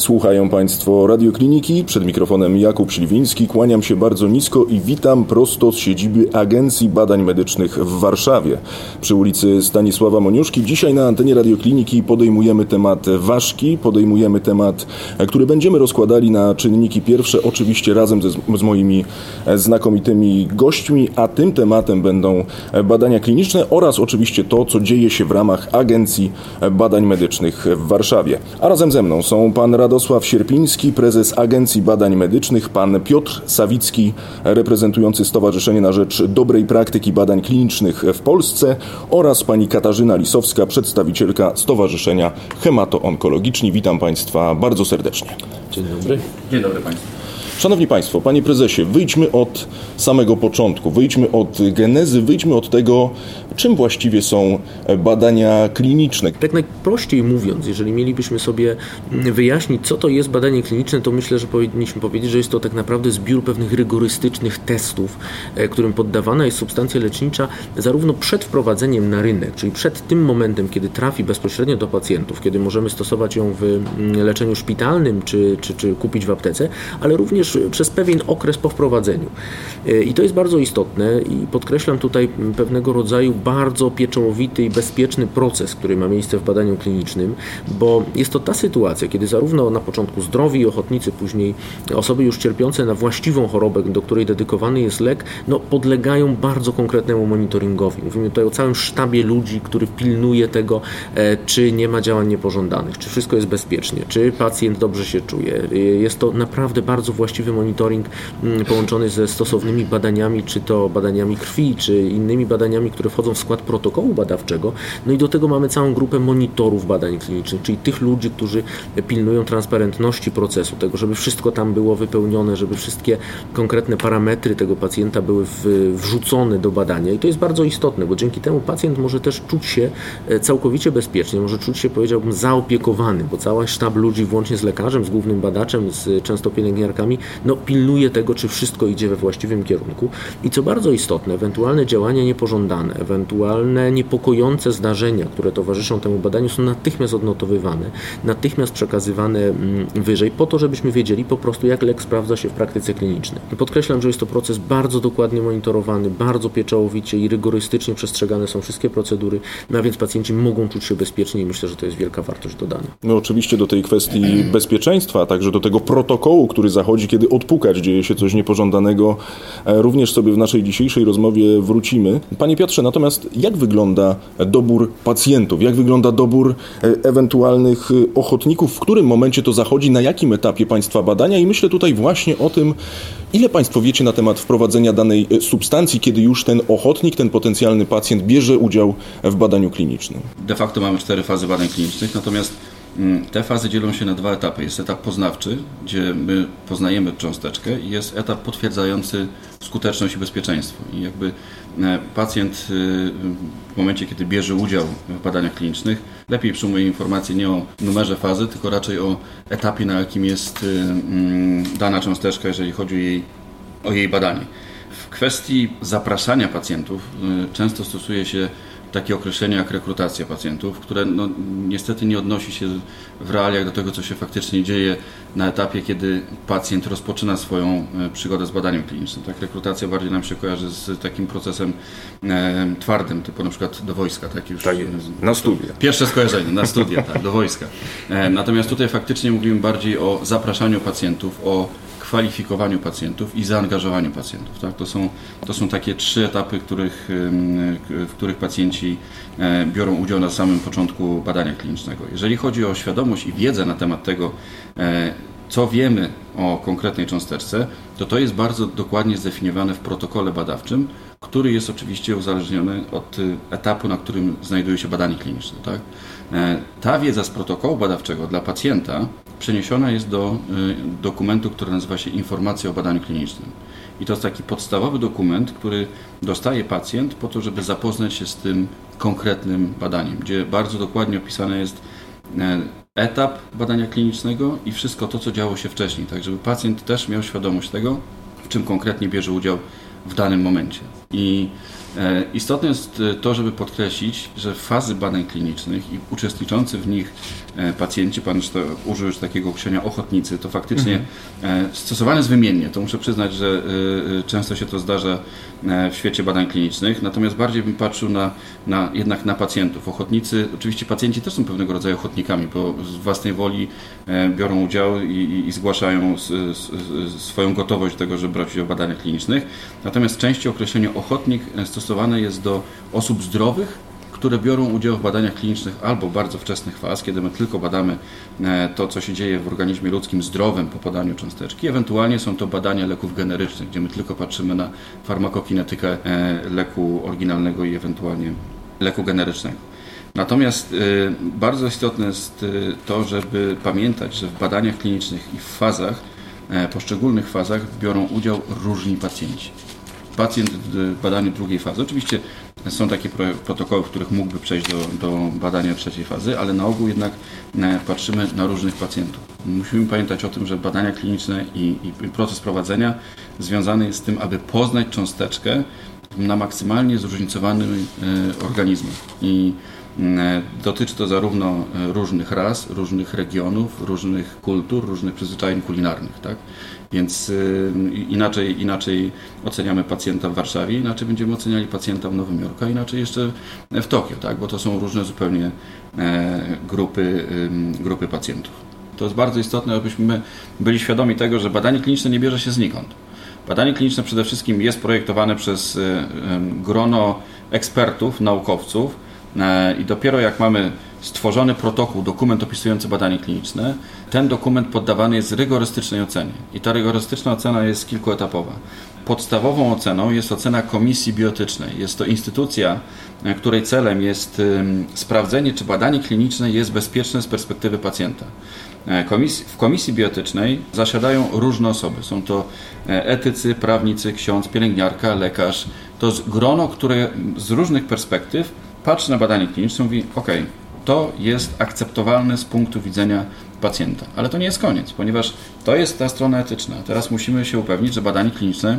Słuchają Państwo Radiokliniki. Przed mikrofonem Jakub Śliwiński. Kłaniam się bardzo nisko i witam prosto z siedziby Agencji Badań Medycznych w Warszawie przy ulicy Stanisława Moniuszki. Dzisiaj na antenie Radiokliniki podejmujemy temat ważki, podejmujemy temat, który będziemy rozkładali na czynniki pierwsze, oczywiście razem ze, z moimi znakomitymi gośćmi, a tym tematem będą badania kliniczne oraz oczywiście to, co dzieje się w ramach Agencji Badań Medycznych w Warszawie. A razem ze mną są pan Radosław Radosław Sierpiński, prezes Agencji Badań Medycznych, pan Piotr Sawicki, reprezentujący Stowarzyszenie na Rzecz Dobrej Praktyki Badań Klinicznych w Polsce oraz pani Katarzyna Lisowska, przedstawicielka Stowarzyszenia Hemato-Onkologiczni. Witam Państwa bardzo serdecznie. Dzień dobry. Dzień dobry Państwu. Szanowni Państwo, Panie Prezesie, wyjdźmy od samego początku, wyjdźmy od genezy, wyjdźmy od tego, czym właściwie są badania kliniczne. Tak najprościej mówiąc, jeżeli mielibyśmy sobie wyjaśnić, co to jest badanie kliniczne, to myślę, że powinniśmy powiedzieć, że jest to tak naprawdę zbiór pewnych rygorystycznych testów, e, którym poddawana jest substancja lecznicza zarówno przed wprowadzeniem na rynek, czyli przed tym momentem, kiedy trafi bezpośrednio do pacjentów, kiedy możemy stosować ją w mm, leczeniu szpitalnym czy, czy, czy kupić w aptece, ale również przez pewien okres po wprowadzeniu. E, I to jest bardzo istotne i podkreślam tutaj pewnego rodzaju bardzo pieczołowity i bezpieczny proces, który ma miejsce w badaniu klinicznym, bo jest to ta sytuacja, kiedy zarówno na początku zdrowi ochotnicy, później osoby już cierpiące na właściwą chorobę, do której dedykowany jest lek, no, podlegają bardzo konkretnemu monitoringowi. Mówimy tutaj o całym sztabie ludzi, który pilnuje tego, e, czy nie ma działań niepożądanych, czy wszystko jest bezpiecznie, czy pacjent dobrze się czuje. E, jest to naprawdę bardzo właściwy właściwy monitoring mm, połączony ze stosownymi badaniami, czy to badaniami krwi, czy innymi badaniami, które wchodzą w skład protokołu badawczego. No i do tego mamy całą grupę monitorów badań klinicznych, czyli tych ludzi, którzy pilnują transparentności procesu, tego, żeby wszystko tam było wypełnione, żeby wszystkie konkretne parametry tego pacjenta były wrzucone do badania. I to jest bardzo istotne, bo dzięki temu pacjent może też czuć się e, całkowicie bezpiecznie, może czuć się, powiedziałbym, zaopiekowany, bo cały sztab ludzi, włącznie z lekarzem, z głównym badaczem, z często pielęgniarkami, no, pilnuje tego, czy wszystko idzie we właściwym kierunku. I co bardzo istotne, ewentualne działania niepożądane, ewentualne niepokojące zdarzenia, które towarzyszą temu badaniu, są natychmiast odnotowywane, natychmiast przekazywane mm, wyżej, po to, żebyśmy wiedzieli po prostu, jak lek sprawdza się w praktyce klinicznej. Podkreślam, że jest to proces bardzo dokładnie monitorowany, bardzo pieczołowicie i rygorystycznie przestrzegane są wszystkie procedury, no a więc pacjenci mogą czuć się bezpiecznie i myślę, że to jest wielka wartość dodana. No oczywiście do tej kwestii bezpieczeństwa, a także do tego protokołu, który zachodzi, kiedy odpukać, dzieje się coś niepożądanego, e, również sobie w naszej dzisiejszej rozmowie wrócimy. Panie Piotrze, natomiast jak wygląda dobór pacjentów? Jak wygląda dobór e, ewentualnych e, ochotników? W którym momencie to zachodzi? Na jakim etapie Państwa badania? I myślę tutaj właśnie o tym, ile Państwo wiecie na temat wprowadzenia danej substancji, kiedy już ten ochotnik, ten potencjalny pacjent bierze udział w badaniu klinicznym? De facto mamy cztery fazy badań klinicznych, natomiast te fazy dzielą się na dwa etapy. Jest etap poznawczy, gdzie my poznajemy cząsteczkę i jest etap potwierdzający skuteczność i bezpieczeństwo. I jakby e, pacjent y, w momencie, kiedy bierze udział w badaniach klinicznych, lepiej przyjmuje informacje nie o numerze fazy, tylko raczej o etapie, na jakim jest y, mm, dana cząsteczka, jeżeli chodzi o jej, o jej badanie. W kwestii zapraszania pacjentów y, często stosuje się takie określenie jak rekrutacja pacjentów, które no, niestety nie odnosi się w realiach do tego, co się faktycznie dzieje na etapie, kiedy pacjent rozpoczyna swoją e, przygodę z badaniem klinicznym. Tak, rekrutacja bardziej nam się kojarzy z takim procesem e, twardym, typu na przykład do wojska. Tak, już, tak na studia. Pierwsze skojarzenie, na studia, tak, do wojska. E, natomiast tutaj faktycznie mówimy bardziej o zapraszaniu pacjentów, o kwalifikowaniu pacjentów i zaangażowaniu pacjentów. Tak? To, są, to są takie trzy etapy, których, w których pacjenci e, biorą udział na samym początku badania klinicznego. Jeżeli chodzi o świadomość i wiedzę na temat tego, e, co wiemy o konkretnej cząsteczce, to to jest bardzo dokładnie zdefiniowane w protokole badawczym, który jest oczywiście uzależniony od etapu, na którym znajduje się badanie kliniczne. Tak? E, ta wiedza z protokołu badawczego dla pacjenta przeniesiona jest do y, dokumentu, który nazywa się Informacja o badaniu klinicznym. I to jest taki podstawowy dokument, który dostaje pacjent po to, żeby zapoznać się z tym konkretnym badaniem, gdzie bardzo dokładnie opisane jest e, etap badania klinicznego i wszystko to, co działo się wcześniej, tak żeby pacjent też miał świadomość tego, w czym konkretnie bierze udział w danym momencie. I istotne jest e, to, żeby podkreślić, że fazy badań klinicznych i uczestniczący w nich e, pacjenci, pan użył już takiego określenia ochotnicy, to faktycznie mhm. stosowane jest wymiennie. To muszę przyznać, że często się to zdarza w świecie badań klinicznych, natomiast bardziej bym patrzył na, na, jednak na pacjentów. Ochotnicy, oczywiście pacjenci też są pewnego rodzaju ochotnikami, bo z własnej woli biorą udział i, i, zgłaszają s, s, swoją gotowość do tego, żeby brać udział w badaniach klinicznych. Natomiast częściej określenie ochotnik stosowane jest do osób zdrowych, które biorą udział w badaniach klinicznych albo bardzo wczesnych faz, kiedy my tylko badamy e, to, co się dzieje w organizmie ludzkim zdrowym po podaniu cząsteczki. Ewentualnie są to badania leków generycznych, gdzie my tylko patrzymy na farmakokinetykę e, leku oryginalnego i ewentualnie leku generycznego. Natomiast e, bardzo istotne jest to, żeby pamiętać, że w badaniach klinicznych i w fazach, poszczególnych fazach biorą udział różni pacjenci pacjent w badaniu drugiej fazy. Oczywiście są takie protokoły, w których mógłby przejść do, do badania trzeciej fazy, ale na ogół jednak e, patrzymy na różnych pacjentów. Musimy pamiętać o tym, że badania kliniczne i, i proces prowadzenia związany jest z tym, aby poznać cząsteczkę na maksymalnie zróżnicowanym e, organizmie. I e, Dotyczy to zarówno różnych ras, różnych regionów, różnych kultur, różnych przyzwyczajeń kulinarnych. Tak? Więc y, inaczej, inaczej oceniamy pacjenta w Warszawie, inaczej będziemy oceniali pacjenta w Nowym Jorku, a inaczej jeszcze w Tokio, tak? bo to są różne zupełnie e, grupy, grupy pacjentów. To jest bardzo istotne, abyśmy byli świadomi tego, że badanie kliniczne nie bierze się znikąd. Badanie kliniczne przede wszystkim jest projektowane przez e, grono ekspertów, naukowców e, i dopiero jak mamy stworzony protokół, dokument opisujący badanie kliniczne, ten dokument poddawany jest rygorystycznej ocenie. I ta rygorystyczna ocena jest kilkuetapowa. Podstawową oceną jest ocena komisji biotycznej. Jest to instytucja, e, której celem jest sprawdzenie, czy badanie kliniczne jest bezpieczne z perspektywy pacjenta. E, w komisji biotycznej zasiadają różne osoby. Są to e, etycy, prawnicy, ksiądz, pielęgniarka, lekarz. To jest grono, które z różnych perspektyw patrzy na badanie kliniczne i mówi: OK, to jest akceptowalne z punktu widzenia pacjenta. Ale to nie jest koniec, ponieważ to jest ta strona etyczna. Teraz musimy się upewnić, że badanie kliniczne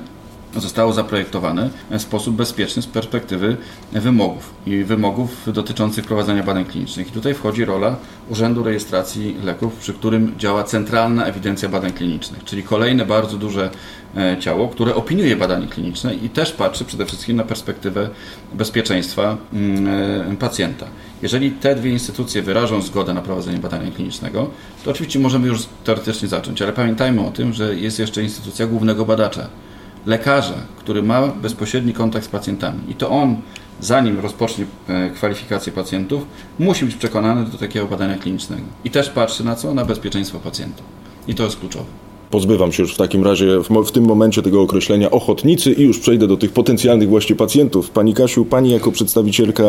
zostało zaprojektowane w sposób bezpieczny z perspektywy wymogów i wymogów dotyczących prowadzenia badań klinicznych. I tutaj wchodzi rola Urzędu Rejestracji Leków, przy którym działa Centralna Ewidencja Badań Klinicznych, czyli kolejne bardzo duże e, ciało, które opiniuje badanie kliniczne i też patrzy przede wszystkim na perspektywę bezpieczeństwa mm, e, pacjenta. Jeżeli te dwie instytucje wyrażą zgodę na prowadzenie badania klinicznego, to oczywiście możemy już teoretycznie zacząć, ale pamiętajmy o tym, że jest jeszcze instytucja głównego badacza, lekarza, który ma bezpośredni kontakt z pacjentami i to on, zanim rozpocznie e, kwalifikację pacjentów, musi być przekonany do takiego badania klinicznego i też patrzy na co? Na bezpieczeństwo pacjenta. I to jest kluczowe. Pozbywam się już w takim razie w, w, tym momencie tego określenia ochotnicy i już przejdę do tych potencjalnych właśnie pacjentów. Pani Kasiu, Pani jako przedstawicielka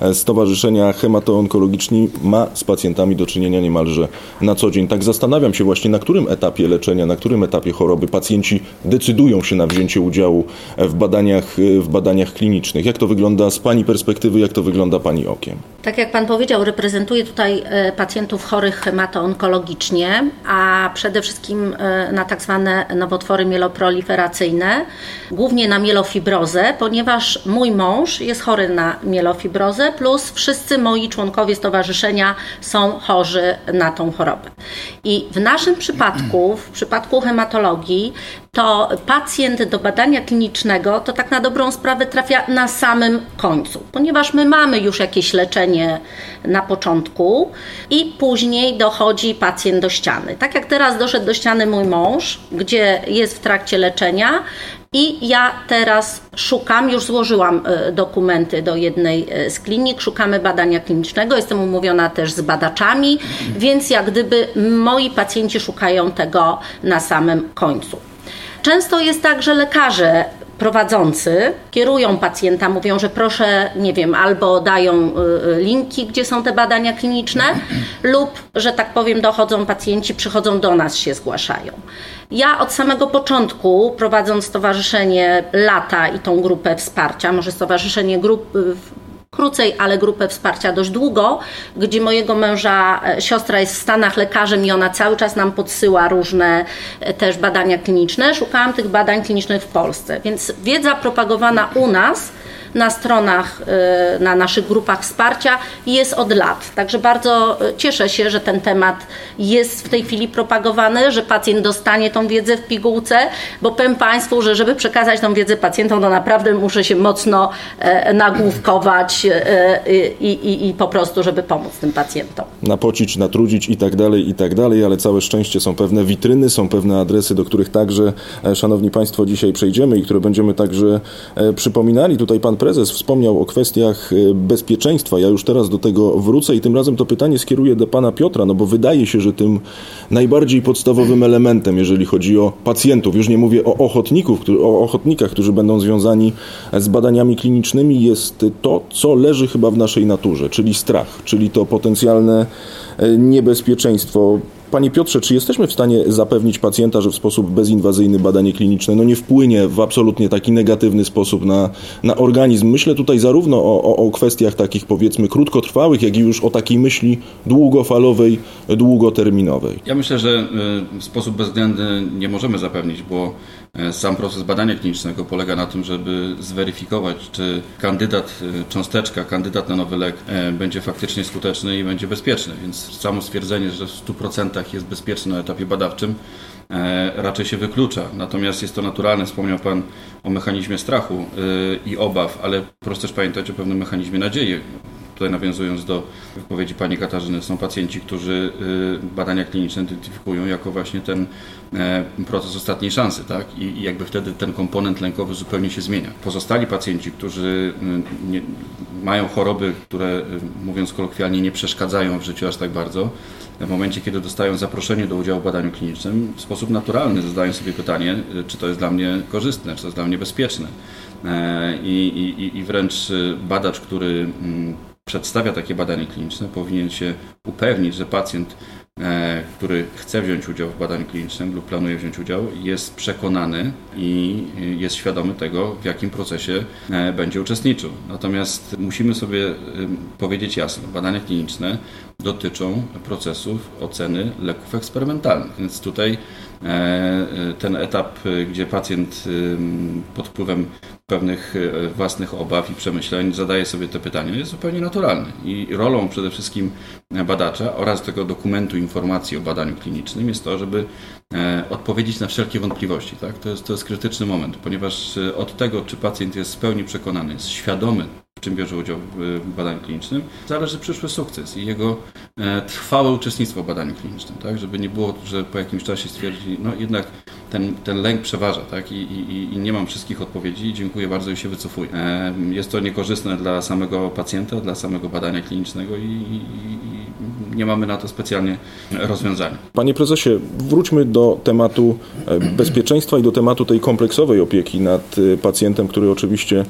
e, Stowarzyszenia Hematoonkologiczni ma z pacjentami do czynienia niemalże na co dzień. Tak zastanawiam się właśnie, na którym etapie leczenia, na którym etapie choroby pacjenci decydują się na wzięcie udziału w badaniach, e, w badaniach klinicznych. Jak to wygląda z Pani perspektywy, jak to wygląda Pani okiem? Tak jak Pan powiedział, reprezentuję tutaj e, pacjentów chorych hematoonkologicznie, a przede wszystkim na tak zwane nowotwory mieloproliferacyjne, głównie na mielofibrozę, ponieważ mój mąż jest chory na mielofibrozę, plus wszyscy moi członkowie stowarzyszenia są chorzy na tą chorobę. I w naszym przypadku, w przypadku hematologii, to pacjent do badania klinicznego to tak na dobrą sprawę trafia na samym końcu, ponieważ my mamy już jakieś leczenie na początku i później dochodzi pacjent do ściany. Tak jak teraz doszedł do ściany mój mąż, gdzie jest w trakcie leczenia, i ja teraz szukam, już złożyłam e, dokumenty do jednej e, z klinik, szukamy badania klinicznego, jestem umówiona też z badaczami, więc jak gdyby moi pacjenci szukają tego na samym końcu. Często jest tak, że lekarze prowadzący kierują pacjenta, mówią, że proszę, nie wiem, albo dają y, y, linki, gdzie są te badania kliniczne, lub, że tak powiem, dochodzą pacjenci, przychodzą do nas, się zgłaszają. Ja od samego początku, prowadząc Stowarzyszenie Lata i tą grupę wsparcia, może Stowarzyszenie Grup krócej, ale grupę wsparcia dość długo, gdzie mojego męża e, siostra jest w Stanach lekarzem i ona cały czas nam podsyła różne e, też badania kliniczne. Szukałam tych badań klinicznych w Polsce, więc wiedza propagowana u nas na stronach, y, na naszych grupach wsparcia jest od lat. Także bardzo y, cieszę się, że ten temat jest w tej chwili propagowany, że pacjent dostanie tą wiedzę w pigułce, bo powiem Państwu, że żeby przekazać tą wiedzę pacjentom, to naprawdę muszę się mocno e, nagłówkować e, i, i, i po prostu, żeby pomóc tym pacjentom. Napocić, natrudzić i tak dalej, i tak dalej, ale całe szczęście są pewne witryny, są pewne adresy, do których także, e, Szanowni Państwo, dzisiaj przejdziemy i które będziemy także przypominali. Tutaj Pan prezes wspomniał o kwestiach e, bezpieczeństwa. Ja już teraz do tego wrócę i tym razem to pytanie skieruję do pana Piotra, no bo wydaje się, że tym najbardziej podstawowym elementem, jeżeli chodzi o pacjentów, już nie mówię o ochotników, o ochotnikach, którzy będą związani z badaniami klinicznymi, jest to, co leży chyba w naszej naturze, czyli strach, czyli to potencjalne e, niebezpieczeństwo. Panie Piotrze, czy jesteśmy w stanie zapewnić pacjenta, że w sposób bezinwazyjny badanie kliniczne no nie wpłynie w absolutnie taki negatywny sposób na, na organizm? Myślę tutaj zarówno o, o, o kwestiach takich powiedzmy krótkotrwałych, jak i już o takiej myśli długofalowej, długoterminowej. Ja myślę, że y, w sposób bezwzględny nie możemy zapewnić, bo sam proces badania klinicznego polega na tym, żeby zweryfikować, czy kandydat, e, cząsteczka, kandydat na nowy lek e, będzie faktycznie skuteczny i będzie bezpieczny. Więc samo stwierdzenie, że w 100% jest bezpieczny na etapie badawczym, raczej się wyklucza. Natomiast jest to naturalne. Wspomniał Pan o mechanizmie strachu i obaw, ale proszę też pamiętać o pewnym mechanizmie nadziei tutaj nawiązując do wypowiedzi pani Katarzyny, są pacjenci, którzy y, badania kliniczne identyfikują jako właśnie ten e, proces ostatniej szansy, tak? I, jakby wtedy ten komponent lękowy zupełnie się zmienia. Pozostali pacjenci, którzy y, nie, mają choroby, które y, mówiąc kolokwialnie nie przeszkadzają w życiu aż tak bardzo, w momencie, kiedy dostają zaproszenie do udziału w badaniu klinicznym, w sposób naturalny zadają sobie pytanie, czy to jest dla mnie korzystne, czy to jest dla mnie bezpieczne. E, I, i, i wręcz badacz, który mm, przedstawia takie badanie kliniczne, powinien się upewnić, że pacjent, e, który chce wziąć udział w badaniu klinicznym lub planuje wziąć udział, jest przekonany i jest świadomy tego, w jakim procesie e, będzie uczestniczył. Natomiast musimy sobie powiedzieć jasno, badania kliniczne dotyczą procesów oceny leków eksperymentalnych, więc tutaj e, ten etap, gdzie pacjent pod wpływem pewnych e, własnych obaw i przemyśleń zadaje sobie te pytania, jest zupełnie naturalny. I rolą przede wszystkim badacza oraz tego dokumentu informacji o badaniu klinicznym jest to, żeby e, odpowiedzieć na wszelkie wątpliwości. Tak? To, jest, to jest krytyczny moment, ponieważ e, od tego, czy pacjent jest w pełni przekonany, jest świadomy czym bierze udział w badaniu klinicznym, zależy przyszły sukces i jego trwałe uczestnictwo w badaniu klinicznym, tak? Żeby nie było, że po jakimś czasie stwierdzi, no jednak ten, ten lęk przeważa, tak? I, i, I, nie mam wszystkich odpowiedzi, dziękuję bardzo i się wycofuję. Jest to niekorzystne dla samego pacjenta, dla samego badania klinicznego i, i nie mamy na to specjalnie rozwiązania. Panie prezesie, wróćmy do tematu e, bezpieczeństwa i do tematu tej kompleksowej opieki nad e, pacjentem, który oczywiście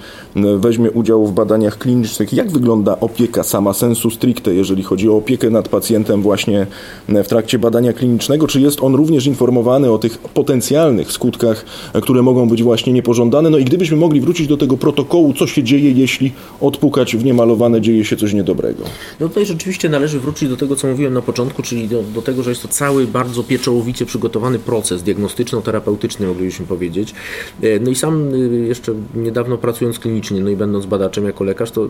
weźmie udział w badaniach klinicznych. Jak wygląda opieka sama sensu stricte, jeżeli chodzi o opiekę nad pacjentem właśnie w trakcie badania klinicznego? Czy jest on również informowany o tych potencjalnych skutkach, e, które mogą być właśnie niepożądane? No i gdybyśmy mogli wrócić do tego protokołu, co się dzieje, jeśli odpukać w niemalowane dzieje się coś niedobrego? No tutaj rzeczywiście należy wrócić do tego, tego, co mówiłem na początku, czyli do, do, tego, że jest to cały bardzo pieczołowicie przygotowany proces diagnostyczno-terapeutyczny, moglibyśmy powiedzieć. E, no i sam e, jeszcze niedawno pracując klinicznie, no i będąc badaczem jako lekarz, to e,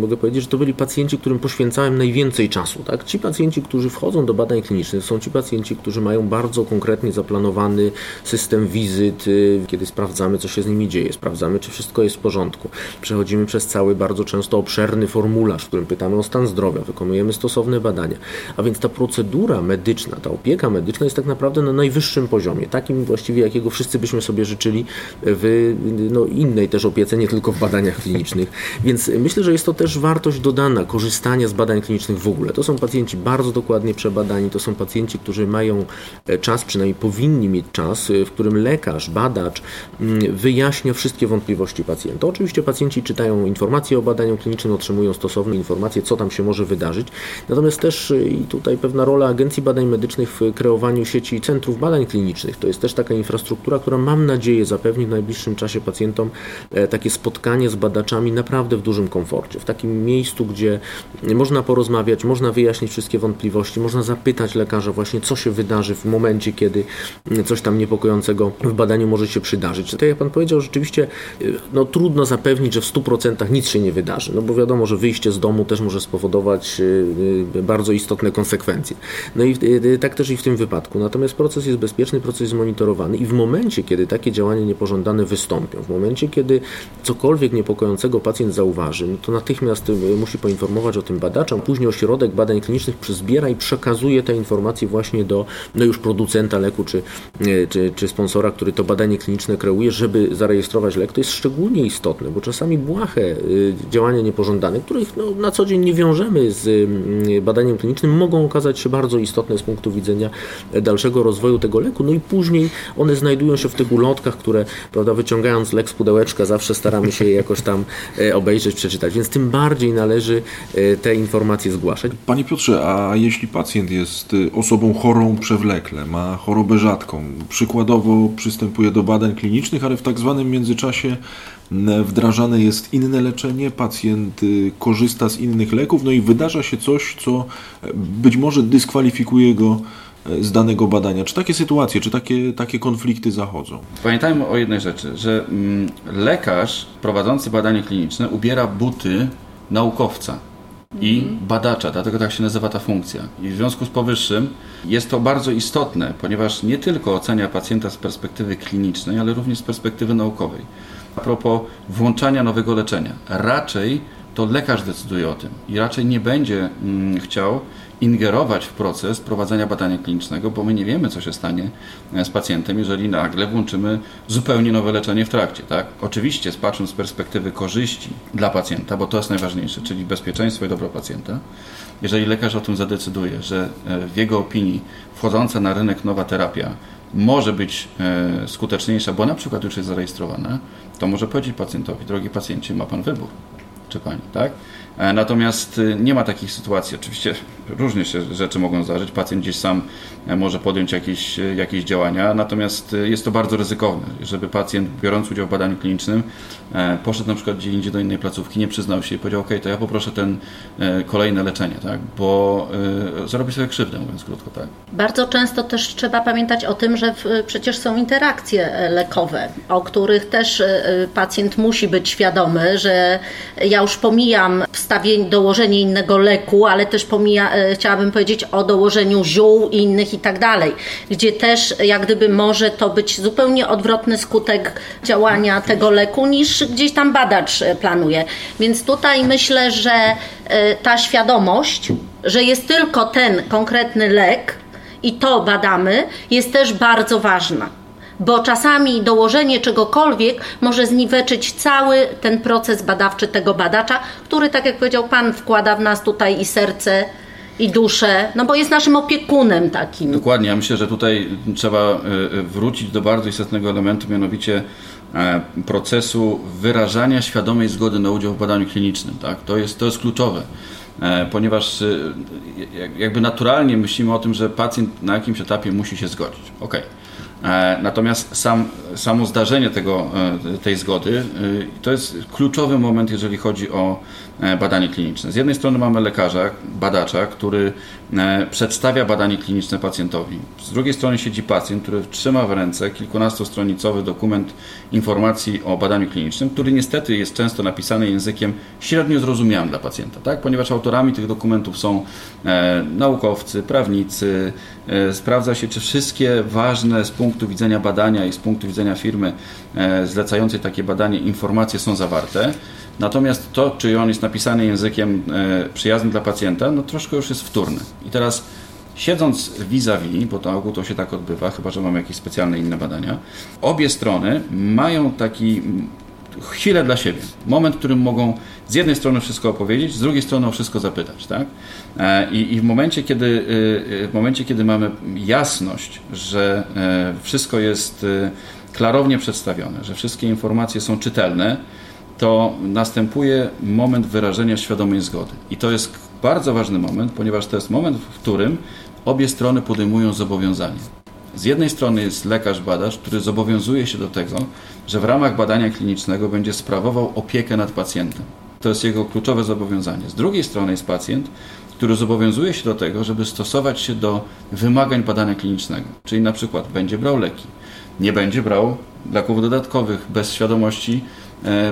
mogę powiedzieć, że to byli pacjenci, którym poświęcałem najwięcej czasu. Tak? Ci pacjenci, którzy wchodzą do badań klinicznych, są ci pacjenci, którzy mają bardzo konkretnie zaplanowany system wizyt, kiedy sprawdzamy, co się z nimi dzieje, sprawdzamy, czy wszystko jest w porządku. Przechodzimy przez cały bardzo często obszerny formularz, w którym pytamy o stan zdrowia, wykonujemy stosowne badania. A więc ta procedura medyczna, ta opieka medyczna jest tak naprawdę na najwyższym poziomie, takim właściwie jakiego wszyscy byśmy sobie życzyli w no, innej też opiece, nie tylko w badaniach klinicznych. Więc myślę, że jest to też wartość dodana korzystania z badań klinicznych w ogóle. To są pacjenci bardzo dokładnie przebadani, to są pacjenci, którzy mają e, czas, przynajmniej powinni mieć czas, w którym lekarz, badacz mm, wyjaśnia wszystkie wątpliwości pacjenta. Oczywiście pacjenci czytają informacje o badaniu klinicznym, otrzymują stosowne informacje, co tam się może wydarzyć. Natomiast też i tutaj pewna rola Agencji Badań Medycznych w kreowaniu sieci centrów badań klinicznych. To jest też taka infrastruktura, która mam nadzieję zapewni w najbliższym czasie pacjentom takie spotkanie z badaczami naprawdę w dużym komforcie, w takim miejscu, gdzie można porozmawiać, można wyjaśnić wszystkie wątpliwości, można zapytać lekarza właśnie, co się wydarzy w momencie, kiedy coś tam niepokojącego w badaniu może się przydarzyć. Tak jak Pan powiedział, rzeczywiście no, trudno zapewnić, że w 100% nic się nie wydarzy, no bo wiadomo, że wyjście z domu też może spowodować y, y, bardzo istotne konsekwencje. No i y, tak też i w tym wypadku. Natomiast proces jest bezpieczny, proces jest monitorowany i w momencie, kiedy takie działania niepożądane wystąpią, w momencie, kiedy cokolwiek niepokojącego pacjent zauważy, no to natychmiast musi poinformować o tym badaczom, później ośrodek badań klinicznych zbiera i przekazuje te informacje właśnie do no już producenta leku czy, czy, czy sponsora, który to badanie kliniczne kreuje, żeby zarejestrować lek. To jest szczególnie istotne, bo czasami błahe działania niepożądane, których no, na co dzień nie wiążemy z mm, badaniem klinicznym, mogą okazać się bardzo istotne z punktu widzenia dalszego rozwoju tego leku. No i później one znajdują się w tych ulotkach, które, prawda, wyciągając lek z pudełeczka, zawsze staramy się je jakoś tam e, obejrzeć, przeczytać. Więc tym bardziej należy e, te informacje zgłaszać. Panie Piotrze, a jeśli pacjent jest e, osobą chorą przewlekle, ma chorobę rzadką, przykładowo przystępuje do badań klinicznych, ale w tak zwanym międzyczasie wdrażane jest inne leczenie, pacjent y, korzysta z innych leków, no i wydarza się coś, co e, być może dyskwalifikuje go e, z danego badania. Czy takie sytuacje, czy takie, takie konflikty zachodzą? Pamiętajmy o jednej rzeczy, że mm, lekarz prowadzący badanie kliniczne ubiera buty naukowca i mhm. badacza, dlatego tak się nazywa ta funkcja. I w związku z powyższym jest to bardzo istotne, ponieważ nie tylko ocenia pacjenta z perspektywy klinicznej, ale również z perspektywy naukowej. A propos włączania nowego leczenia, raczej to lekarz decyduje o tym i raczej nie będzie mm, chciał ingerować w proces prowadzenia badania klinicznego, bo my nie wiemy, co się stanie e, z pacjentem, jeżeli nagle włączymy zupełnie nowe leczenie w trakcie. Tak? Oczywiście, patrząc z perspektywy korzyści dla pacjenta, bo to jest najważniejsze, czyli bezpieczeństwo i dobro pacjenta, jeżeli lekarz o tym zadecyduje, że e, w jego opinii wchodząca na rynek nowa terapia może być e, skuteczniejsza, bo na przykład już jest zarejestrowana, to może powiedzieć pacjentowi, drogi pacjencie, ma pan wybór, czy pani, tak? E, natomiast y, nie ma takich sytuacji. Oczywiście różnie się rzeczy mogą zdarzyć. Pacjent gdzieś sam e, może podjąć jakieś, e, jakieś działania, natomiast jest to bardzo ryzykowne. Żeby pacjent, biorąc udział w badaniu klinicznym, poszedł na przykład gdzie indziej do innej placówki, nie przyznał się i powiedział, ok, to ja poproszę ten kolejne leczenie, tak? bo zrobi sobie krzywdę, mówiąc krótko. Tak? Bardzo często też trzeba pamiętać o tym, że przecież są interakcje lekowe, o których też pacjent musi być świadomy, że ja już pomijam wstawienie, dołożenie innego leku, ale też pomija, e, chciałabym powiedzieć o dołożeniu ziół innych i tak dalej, gdzie też jak gdyby może to być zupełnie odwrotny skutek działania tego leku niż gdzieś tam badacz e, planuje. Więc tutaj myślę, że e, ta świadomość, że jest tylko ten konkretny lek i to badamy, jest też bardzo ważna bo czasami dołożenie czegokolwiek może zniweczyć cały ten proces badawczy tego badacza, który, tak jak powiedział Pan, wkłada w nas tutaj i serce, i duszę, no bo jest naszym opiekunem takim. Dokładnie, ja myślę, że tutaj trzeba e, e, wrócić do bardzo istotnego elementu, mianowicie e, procesu wyrażania świadomej zgody na udział w badaniu klinicznym. Tak? To, jest, to jest kluczowe, ponieważ jakby naturalnie myślimy o tym, że pacjent na jakimś etapie musi się zgodzić. E, natomiast sam, samo zdarzenie tego, e, tej zgody e, to jest kluczowy moment, jeżeli chodzi o badanie kliniczne. Z jednej strony mamy lekarza, badacza, który przedstawia badanie kliniczne pacjentowi. Z drugiej strony siedzi pacjent, który trzyma w ręce kilkunastostronicowy dokument informacji o badaniu klinicznym, który niestety jest często napisany językiem średnio zrozumiałym dla pacjenta, tak? ponieważ autorami tych dokumentów są naukowcy, prawnicy, sprawdza się, czy wszystkie ważne z punktu widzenia badania i z punktu widzenia firmy e, zlecającej takie badanie informacje są zawarte. Natomiast to, czy on jest napisany językiem e, przyjaznym dla pacjenta, no troszkę już jest wtórne. I teraz siedząc vis-a-vis, bo to ogół to się tak odbywa, chyba że mamy jakieś specjalne inne badania, obie strony mają taki chwilę dla siebie. Moment, w którym mogą z jednej strony wszystko opowiedzieć, z drugiej strony o wszystko zapytać. Tak? E, I, I, w, momencie, kiedy, y, y, w momencie, kiedy mamy jasność, że e, wszystko jest y, klarownie przedstawione, że wszystkie informacje są czytelne, to następuje moment wyrażenia świadomej zgody. I to jest bardzo ważny moment, ponieważ to jest moment, w którym obie strony podejmują zobowiązanie. Z jednej strony jest lekarz badacz, który zobowiązuje się do tego, że w ramach badania klinicznego będzie sprawował opiekę nad pacjentem. To jest jego kluczowe zobowiązanie. Z drugiej strony jest pacjent, który zobowiązuje się do tego, żeby stosować się do wymagań badania klinicznego. Czyli na przykład będzie brał leki, nie będzie brał leków dodatkowych bez świadomości,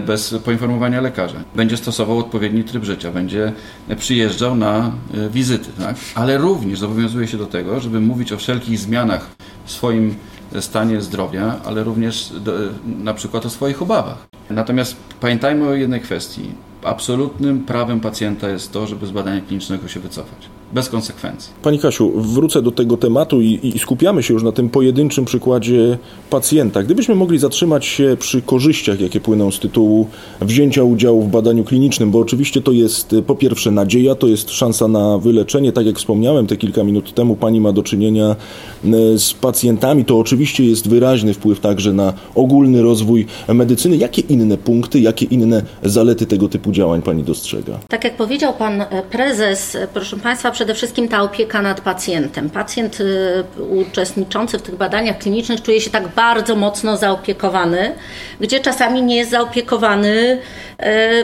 bez poinformowania lekarza. Będzie stosował odpowiedni tryb życia, będzie przyjeżdżał na e, wizyty, tak? ale również zobowiązuje się do tego, żeby mówić o wszelkich zmianach w swoim stanie zdrowia, ale również do, na przykład o swoich obawach. Natomiast pamiętajmy o jednej kwestii absolutnym prawem pacjenta jest to, żeby z badania klinicznego się wycofać. Bez konsekwencji. Pani Kasiu, wrócę do tego tematu i, i, skupiamy się już na tym pojedynczym przykładzie pacjenta. Gdybyśmy mogli zatrzymać się przy korzyściach, jakie płyną z tytułu wzięcia udziału w badaniu klinicznym, bo oczywiście to jest po pierwsze nadzieja, to jest szansa na wyleczenie. Tak jak wspomniałem te kilka minut temu, pani ma do czynienia e, z pacjentami. To oczywiście jest wyraźny wpływ także na ogólny rozwój medycyny. Jakie inne punkty, jakie inne zalety tego typu działań Pani dostrzega? Tak jak powiedział Pan e, Prezes, e, proszę Państwa, przede wszystkim ta opieka nad pacjentem. Pacjent e, uczestniczący w tych badaniach klinicznych czuje się tak bardzo mocno zaopiekowany, gdzie czasami nie jest zaopiekowany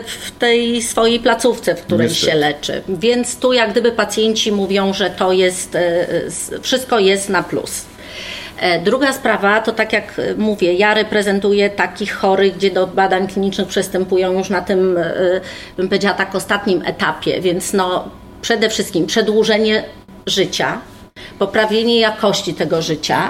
w tej swojej placówce, w której Niestety. się leczy. Więc tu jak gdyby pacjenci mówią, że to jest, wszystko jest na plus. E, druga sprawa to tak jak mówię, ja reprezentuję takich chorych, gdzie do badań klinicznych przystępują już na tym, bym powiedziała tak, ostatnim etapie, więc no przede wszystkim przedłużenie życia, poprawienie jakości tego życia,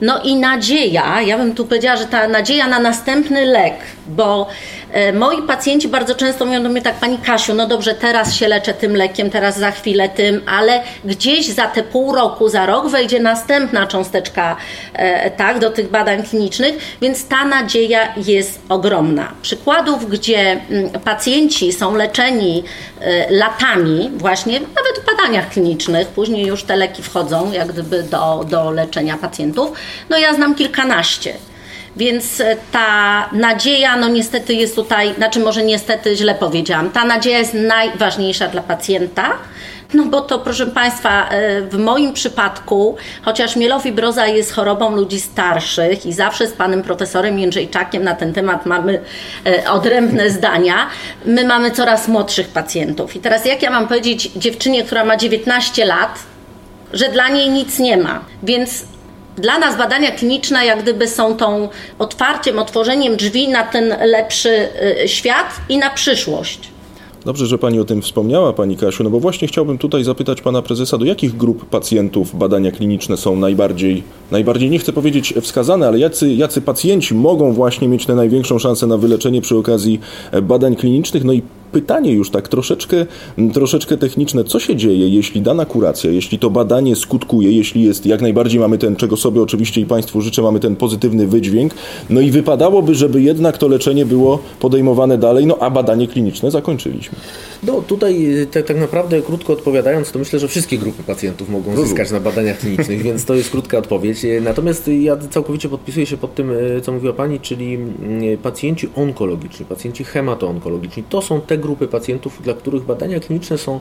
no i nadzieja, ja bym tu powiedziała, że ta nadzieja na następny lek, bo e, moi pacjenci bardzo często mówią do mnie tak, Pani Kasiu, no dobrze, teraz się leczę tym lekiem, teraz za chwilę tym, ale gdzieś za te pół roku, za rok wejdzie następna cząsteczka e, tak, do tych badań klinicznych, więc ta nadzieja jest ogromna. Przykładów, gdzie mm, pacjenci są leczeni e, latami, właśnie nawet w badaniach klinicznych, później już te leki wchodzą jak gdyby do, do leczenia pacjentów, no ja znam kilkanaście. Więc e, ta nadzieja, no niestety jest tutaj, znaczy może niestety źle powiedziałam, ta nadzieja jest najważniejsza dla pacjenta, no bo to proszę Państwa, e, w moim przypadku, chociaż mielofibroza jest chorobą ludzi starszych i zawsze z panem profesorem Jędrzejczakiem na ten temat mamy e, odrębne zdania, my mamy coraz młodszych pacjentów. I teraz jak ja mam powiedzieć dziewczynie, która ma 19 lat, że dla niej nic nie ma. Więc dla nas badania kliniczne jak gdyby są tą otwarciem, otworzeniem drzwi na ten lepszy y, świat i na przyszłość. Dobrze, że Pani o tym wspomniała, Pani Kasiu, no bo właśnie chciałbym tutaj zapytać Pana Prezesa, do jakich grup pacjentów badania kliniczne są najbardziej, najbardziej nie chcę powiedzieć wskazane, ale jacy, jacy pacjenci mogą właśnie mieć tę największą szansę na wyleczenie przy okazji e, badań klinicznych, no i pytanie już tak troszeczkę, troszeczkę techniczne. Co się dzieje, jeśli dana kuracja, jeśli to badanie skutkuje, jeśli jest, jak najbardziej mamy ten, czego sobie oczywiście i Państwu życzę, mamy ten pozytywny wydźwięk, no i wypadałoby, żeby jednak to leczenie było podejmowane dalej, no a badanie kliniczne zakończyliśmy. No tutaj tak, tak naprawdę krótko odpowiadając, to myślę, że wszystkie grupy pacjentów mogą zyskać na badaniach klinicznych, więc to jest krótka odpowiedź. Natomiast ja całkowicie podpisuję się pod tym, co mówiła Pani, czyli mm, pacjenci onkologiczni, pacjenci hematoonkologiczni. To są te grupy pacjentów, dla których badania kliniczne są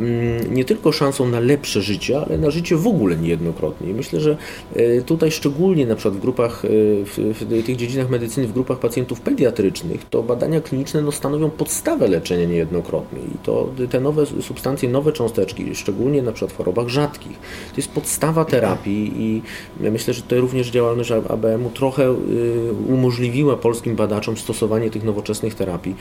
mm, nie tylko szansą na lepsze życie, ale na życie w ogóle niejednokrotnie. I myślę, że e, tutaj szczególnie na przykład w grupach, e, w, w tych dziedzinach medycyny, w grupach pacjentów pediatrycznych, to badania kliniczne no, stanowią podstawę leczenia niejednokrotnie. I to te nowe substancje, nowe cząsteczki, szczególnie na przykład w chorobach rzadkich, to jest podstawa terapii i myślę, że to również działalność ABM-u trochę y, umożliwiła polskim badaczom stosowanie tych nowoczesnych terapii.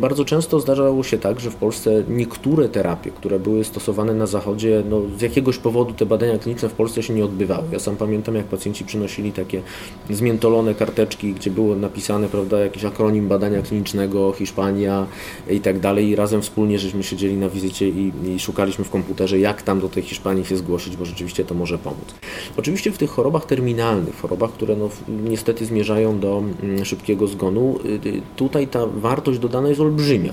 Bardzo często często zdarzało się tak, że w Polsce niektóre terapie, które były stosowane na zachodzie, no, z jakiegoś powodu te badania kliniczne w Polsce się nie odbywały. Ja sam pamiętam, jak pacjenci przynosili takie zmiętolone karteczki, gdzie było napisane, prawda, jakiś akronim badania klinicznego, Hiszpania i tak dalej i razem wspólnie żeśmy siedzieli na wizycie i, i szukaliśmy w komputerze, jak tam do tej Hiszpanii się zgłosić, bo rzeczywiście to może pomóc. Oczywiście w tych chorobach terminalnych, chorobach, które no, niestety zmierzają do mm, szybkiego zgonu, y, y, tutaj ta wartość dodana jest olbrzymia.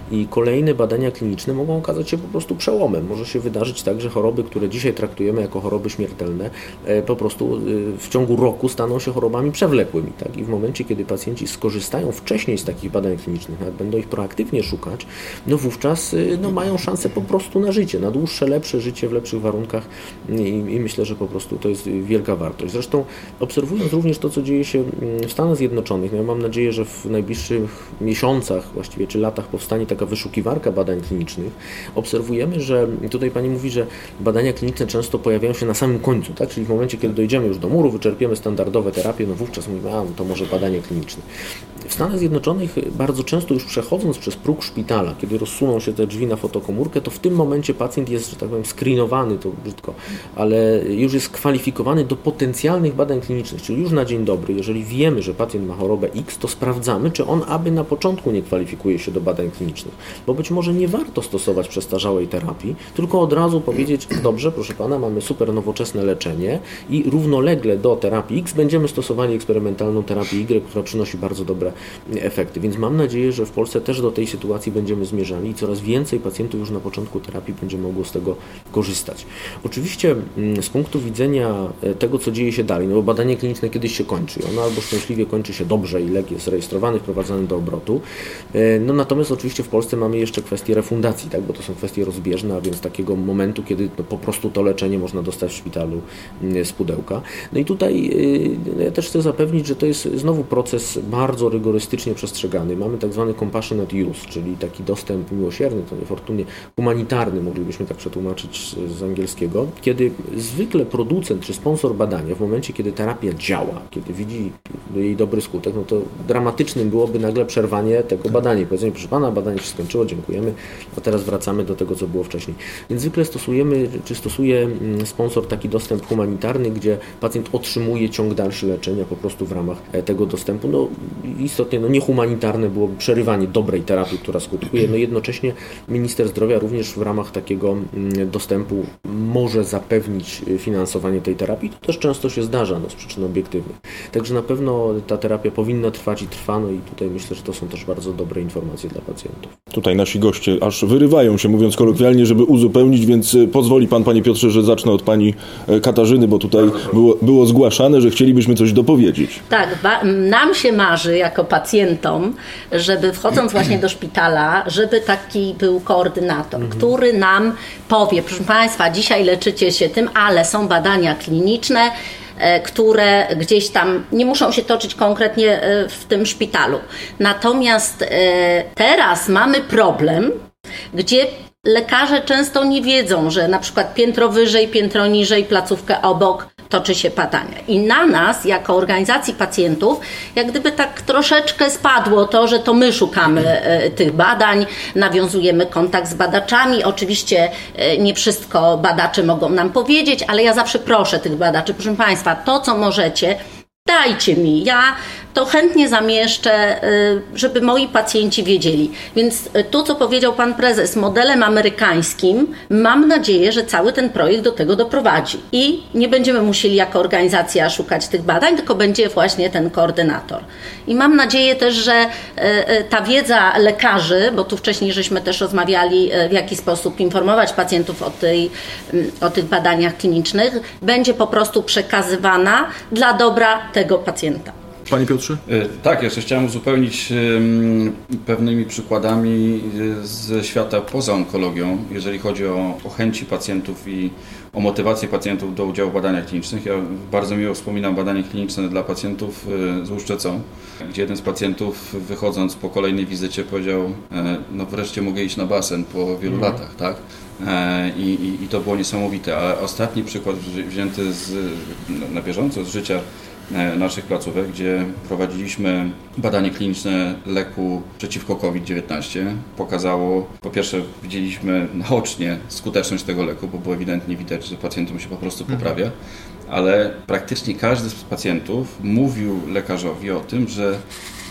I kolejne badania kliniczne mogą okazać się po prostu przełomem. Może się wydarzyć tak, że choroby, które dzisiaj traktujemy jako choroby śmiertelne, e, po prostu e, w ciągu roku staną się chorobami przewlekłymi. Tak? I w momencie, kiedy pacjenci skorzystają wcześniej z takich badań klinicznych, będą ich proaktywnie szukać, no wówczas no, mają szansę po prostu na życie, na dłuższe, lepsze życie w lepszych warunkach i, i myślę, że po prostu to jest wielka wartość. Zresztą obserwując również to, co dzieje się mm, w Stanach Zjednoczonych, no ja mam nadzieję, że w najbliższych miesiącach właściwie, czy latach powstanie taka wyszukiwarka badań klinicznych, obserwujemy, że tutaj Pani mówi, że badania kliniczne często pojawiają się na samym końcu, tak? czyli w momencie, kiedy dojdziemy już do muru, wyczerpiemy standardowe terapie, no wówczas mówimy, a no to może badanie kliniczne. W Stanach Zjednoczonych bardzo często już przechodząc przez próg szpitala, kiedy rozsuną się te drzwi na fotokomórkę, to w tym momencie pacjent jest, że tak powiem, screenowany, to brzydko, ale już jest kwalifikowany do potencjalnych badań klinicznych, czyli już na dzień dobry, jeżeli wiemy, że pacjent ma chorobę X, to sprawdzamy, czy on aby na początku nie kwalifikuje się do badań klinicznych, bo być może nie warto stosować przestarzałej terapii, tylko od razu powiedzieć, dobrze, proszę Pana, mamy super nowoczesne leczenie i równolegle do terapii X będziemy stosowali eksperymentalną terapię Y, która przynosi bardzo dobre efekty. Więc mam nadzieję, że w Polsce też do tej sytuacji będziemy zmierzali i coraz więcej pacjentów już na początku terapii będzie mogło z tego korzystać. Oczywiście mm, z punktu widzenia e, tego, co dzieje się dalej, no bo badanie kliniczne kiedyś się kończy, ono albo szczęśliwie kończy się dobrze i lek jest rejestrowany, wprowadzany do obrotu. E, no natomiast oczywiście w Polsce mamy jeszcze kwestię refundacji, tak, bo to są kwestie rozbieżne, a więc takiego momentu, kiedy no, po prostu to leczenie można dostać w szpitalu mm, z pudełka. No i tutaj e, ja też chcę zapewnić, że to jest znowu proces bardzo rygorystycznie przestrzegany. Mamy tak zwany compassionate use, czyli taki dostęp miłosierny, to niefortunnie humanitarny, moglibyśmy tak przetłumaczyć z angielskiego, kiedy zwykle producent czy sponsor badania w momencie, kiedy terapia działa, kiedy widzi jej dobry skutek, no to dramatycznym byłoby nagle przerwanie tego badania. Powiedzenie, proszę Pana, badanie się skończyło, dziękujemy, a teraz wracamy do tego, co było wcześniej. Więc zwykle stosujemy, czy stosuje mm, sponsor taki dostęp humanitarny, gdzie pacjent otrzymuje ciąg dalszy leczenia po prostu w ramach e, tego dostępu. No istotnie no, niehumanitarne byłoby przerywanie dobrej terapii, która skutkuje. No jednocześnie minister zdrowia również w ramach takiego mm, dostępu może zapewnić e, finansowanie tej terapii. To też często się zdarza no, z przyczyn obiektywnych. Także na pewno ta terapia powinna trwać i trwa, no i tutaj myślę, że to są też bardzo dobre informacje dla pacjentów. Tutaj nasi goście aż wyrywają się, mówiąc kolokwialnie, żeby uzupełnić, więc e, pozwoli Pan, Panie Piotrze, że zacznę od Pani e, Katarzyny, bo tutaj było, było zgłaszane, że chcielibyśmy coś dopowiedzieć. Tak, nam się marzy jako pacjentom, żeby wchodząc właśnie do szpitala, żeby taki był koordynator, mhm. który nam powie, proszę Państwa, dzisiaj leczycie się tym, ale są badania kliniczne, które gdzieś tam nie muszą się toczyć konkretnie e, w tym szpitalu. Natomiast e, teraz mamy problem, gdzie lekarze często nie wiedzą, że na przykład piętro wyżej, piętro niżej, placówkę obok toczy się badania. I na nas, jako organizacji pacjentów, jak gdyby tak troszeczkę spadło to, że to my szukamy e, tych badań, nawiązujemy kontakt z badaczami. Oczywiście e, nie wszystko badacze mogą nam powiedzieć, ale ja zawsze proszę tych badaczy, proszę Państwa, to co możecie, dajcie mi. Ja to chętnie zamieszczę, y, żeby moi pacjenci wiedzieli. Więc y, to, co powiedział pan prezes, modelem amerykańskim, mam nadzieję, że cały ten projekt do tego doprowadzi. I nie będziemy musieli jako organizacja szukać tych badań, tylko będzie właśnie ten koordynator. I mam nadzieję też, że y, ta wiedza lekarzy, bo tu wcześniej żeśmy też rozmawiali, w jaki sposób informować pacjentów o, tej, mm, o tych badaniach klinicznych, będzie po prostu przekazywana dla dobra tego pacjenta. Panie Piotrze? E, tak, jeszcze chciałem uzupełnić pewnymi przykładami e, ze świata poza onkologią, jeżeli chodzi o, o chęci pacjentów i o motywację pacjentów do udziału w badaniach klinicznych. Ja bardzo miło wspominam badanie kliniczne dla pacjentów e, z łuszczycą, gdzie jeden z pacjentów wychodząc po kolejnej wizycie powiedział, no wreszcie mogę iść na basen po wielu mhm. latach, tak? I, i, I, to było niesamowite. A ostatni przykład wzięty z, na bieżąco z życia naszych placówek, gdzie prowadziliśmy badanie kliniczne leku przeciwko COVID-19. Pokazało, po pierwsze widzieliśmy naocznie skuteczność tego leku, bo było ewidentnie widać, że pacjentom się po prostu mhm. poprawia, ale praktycznie każdy z pacjentów mówił lekarzowi o tym, że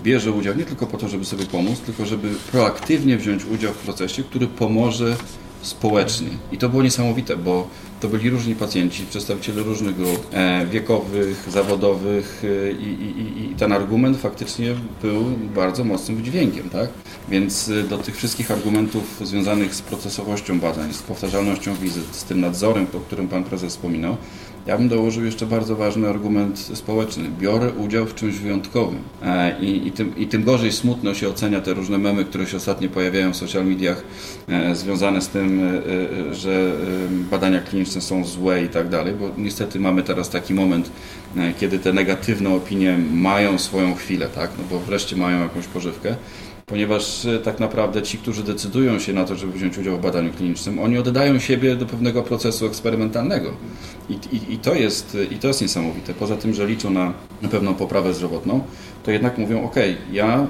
bierze udział nie tylko po to, żeby sobie pomóc, tylko żeby proaktywnie wziąć udział w procesie, który pomoże społecznie. I to było niesamowite, bo to byli różni pacjenci, przedstawiciele różnych grup e, wiekowych, zawodowych e, i, i, i, ten argument faktycznie był bardzo mocnym wydźwiękiem, tak? Więc e, do tych wszystkich argumentów związanych z procesowością badań, z powtarzalnością wizyt, z tym nadzorem, o którym Pan Prezes wspominał, ja bym dołożył jeszcze bardzo ważny argument społeczny. Biorę udział w czymś wyjątkowym. E, I, i, tym, I tym gorzej smutno się ocenia te różne memy, które się ostatnio pojawiają w social mediach, e, związane z tym, e, że badania kliniczne są złe i tak dalej, bo niestety mamy teraz taki moment, kiedy te negatywne opinie mają swoją chwilę, tak? no bo wreszcie mają jakąś pożywkę ponieważ e, tak naprawdę ci, którzy decydują się na to, żeby wziąć udział w badaniu klinicznym, oni oddają siebie do pewnego procesu eksperymentalnego. I, i, i, to, jest, I to jest niesamowite. Poza tym, że liczą na, pewną poprawę zdrowotną, to jednak mówią, ok, ja e,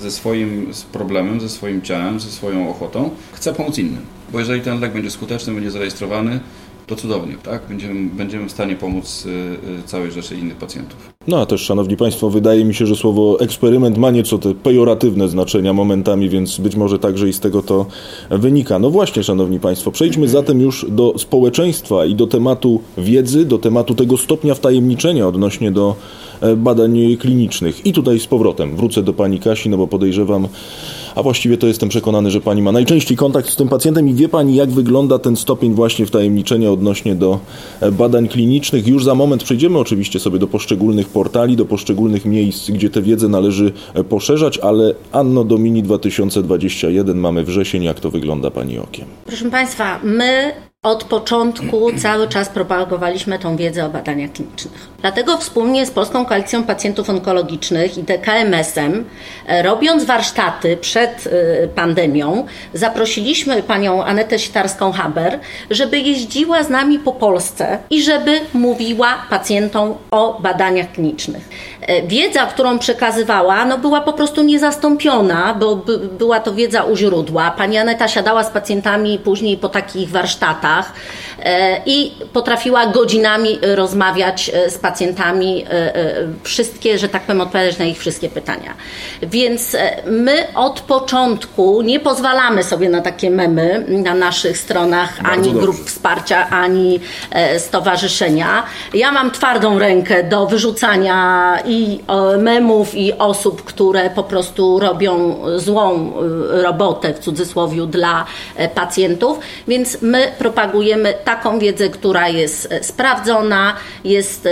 ze swoim problemem, ze swoim ciałem, ze swoją ochotą chcę pomóc innym. Bo jeżeli ten lek będzie skuteczny, będzie zarejestrowany, to cudownie, tak? Będziemy, będziemy w stanie pomóc y, całej rzeszy innych pacjentów. No a też, Szanowni Państwo, wydaje mi się, że słowo eksperyment ma nieco te pejoratywne znaczenia momentami, więc być może także i z tego to wynika. No właśnie, Szanowni Państwo, przejdźmy zatem już do społeczeństwa i do tematu wiedzy, do tematu tego stopnia wtajemniczenia odnośnie do e, badań klinicznych. I tutaj z powrotem wrócę do Pani Kasi, no bo podejrzewam, a właściwie to jestem przekonany, że pani ma najczęściej kontakt z tym pacjentem i wie pani, jak wygląda ten stopień właśnie wtajemniczenia odnośnie do e, badań klinicznych. Już za moment przejdziemy oczywiście sobie do poszczególnych portali, do poszczególnych miejsc, gdzie tę wiedzę należy e, poszerzać, ale Anno Domini 2021 mamy wrzesień. Jak to wygląda pani okiem? Proszę państwa, my od początku cały czas propagowaliśmy tą wiedzę o badaniach klinicznych. Dlatego wspólnie z Polską Koalicją Pacjentów Onkologicznych i TKMS-em, e, robiąc warsztaty przed e, pandemią, zaprosiliśmy panią Anetę Sitarską-Haber, żeby jeździła z nami po Polsce i żeby mówiła pacjentom o badaniach klinicznych. E, wiedza, którą przekazywała, no była po prostu niezastąpiona, bo była to wiedza u źródła. Pani Aneta siadała z pacjentami później po takich warsztatach i potrafiła godzinami rozmawiać z pacjentami e, e, wszystkie, że tak powiem, odpowiadać na ich wszystkie pytania. Więc e, my od początku nie pozwalamy sobie na takie memy na naszych stronach, Bardzo ani dobrze. grup wsparcia, ani stowarzyszenia. Ja mam twardą rękę do wyrzucania i memów, i osób, które po prostu robią złą robotę w cudzysłowie dla pacjentów, więc my propagujemy taką wiedzę, która jest sprawdzona, jest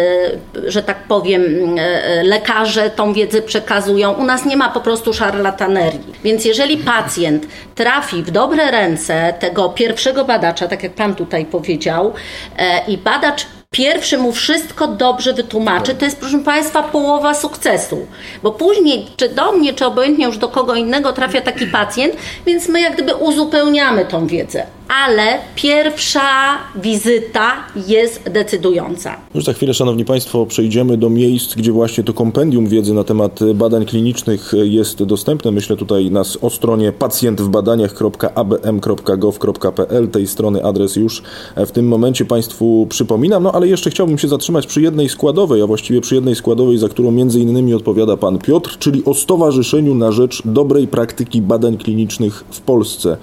że tak powiem, e, lekarze tą wiedzę przekazują. U nas nie ma po prostu szarlatanerii. Więc jeżeli pacjent trafi w dobre ręce tego pierwszego badacza, tak jak Pan tutaj powiedział, e, i badacz pierwszy mu wszystko dobrze wytłumaczy, to jest, proszę Państwa, połowa sukcesu. Bo później, czy do mnie, czy obojętnie już do kogo innego trafia taki pacjent, więc my jak gdyby uzupełniamy tą wiedzę ale pierwsza wizyta jest decydująca. Już za chwilę, Szanowni Państwo, przejdziemy do miejsc, gdzie właśnie to kompendium wiedzy na temat badań klinicznych jest dostępne. Myślę tutaj nas o stronie pacjentwbadaniach.abm.gov.pl. Tej strony adres już w tym momencie Państwu przypominam, no ale jeszcze chciałbym się zatrzymać przy jednej składowej, a właściwie przy jednej składowej, za którą między innymi odpowiada Pan Piotr, czyli o Stowarzyszeniu na Rzecz Dobrej Praktyki Badań Klinicznych w Polsce.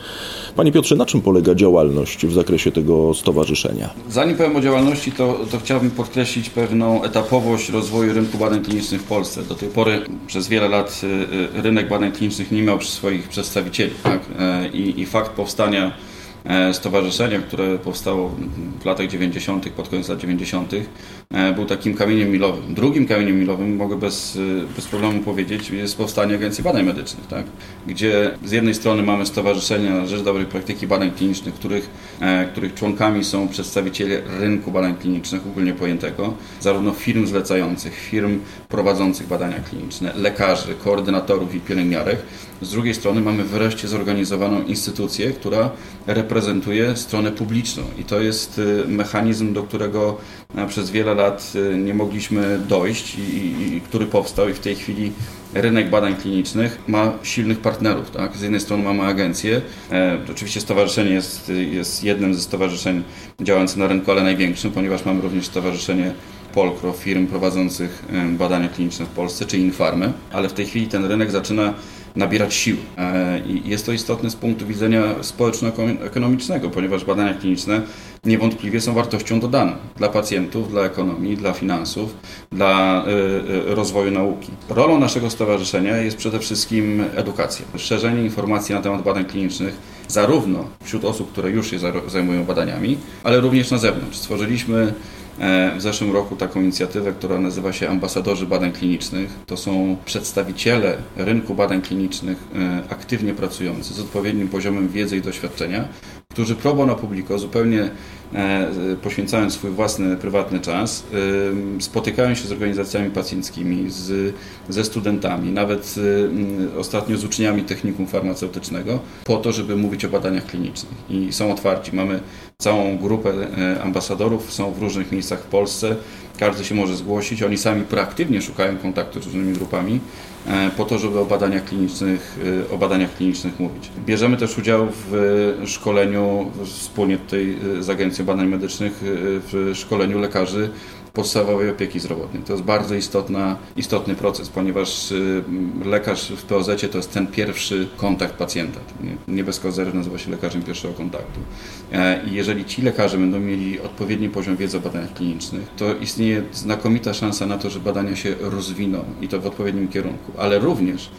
Panie Piotrze, na czym polega działalność w zakresie tego stowarzyszenia? Zanim powiem o działalności, to, to chciałbym podkreślić pewną etapowość rozwoju rynku badań klinicznych w Polsce. Do tej pory przez wiele lat y, y, rynek badań klinicznych nie miał swoich przedstawicieli. Tak? E, I, I fakt powstania E, stowarzyszenie, które powstało w latach 90., pod koniec lat 90., e, był takim kamieniem milowym. Drugim kamieniem milowym, mogę bez, e, bez problemu powiedzieć, jest powstanie Agencji Badań Medycznych, tak? gdzie z jednej strony mamy stowarzyszenia na rzecz dobrej praktyki badań klinicznych, których, których członkami są przedstawiciele rynku badań klinicznych, ogólnie pojętego, zarówno firm zlecających, firm prowadzących badania kliniczne, lekarzy, koordynatorów i pielęgniarek. Z drugiej strony mamy wreszcie zorganizowaną instytucję, która reprezentuje stronę publiczną i to jest mechanizm, do którego e, przez wiele lat y, nie mogliśmy dojść i, i, i który powstał i w tej chwili rynek badań klinicznych ma silnych partnerów. Tak? Z jednej strony mamy agencję, e, oczywiście stowarzyszenie jest, jest jednym ze stowarzyszeń działających na rynku, ale największym, ponieważ mamy również stowarzyszenie Polkro, firm prowadzących e, badania kliniczne w Polsce, czy Infarmy, ale w tej chwili ten rynek zaczyna nabierać sił. I jest to istotne z punktu widzenia społeczno-ekonomicznego, ponieważ badania kliniczne niewątpliwie są wartością dodaną dla pacjentów, dla ekonomii, dla finansów, dla rozwoju nauki. Rolą naszego stowarzyszenia jest przede wszystkim edukacja, szerzenie informacji na temat badań klinicznych, zarówno wśród osób, które już się zajmują badaniami, ale również na zewnątrz. Stworzyliśmy e, w zeszłym roku taką inicjatywę, która nazywa się Ambasadorzy Badań Klinicznych. To są przedstawiciele rynku badań klinicznych e, aktywnie pracujący z odpowiednim poziomem wiedzy i doświadczenia, którzy pro bono publico, zupełnie e, poświęcając swój własny, prywatny czas, spotykają się z organizacjami pacjenckimi, z, ze studentami, nawet ostatnio z uczniami technikum farmaceutycznego, po to, żeby mówić o badaniach klinicznych. I są otwarci. Mamy całą grupę e, ambasadorów, są w różnych miejscach w Polsce. Każdy się może zgłosić. Oni sami proaktywnie szukają kontaktu z różnymi grupami e, po to, żeby o badaniach klinicznych, e, o badaniach klinicznych mówić. Bierzemy też udział w szkoleniu wspólnie tutaj z Agencją Badań Medycznych w szkoleniu lekarzy podstawowej opieki zdrowotnej. To jest bardzo istotna, istotny proces, ponieważ y, lekarz w POZ to jest ten pierwszy kontakt pacjenta. Nie bez kozery nazywa się lekarzem pierwszego kontaktu. E, I jeżeli ci lekarze będą mieli odpowiedni poziom wiedzy o badaniach klinicznych, to istnieje znakomita szansa na to, że badania się rozwiną i to w odpowiednim kierunku, ale również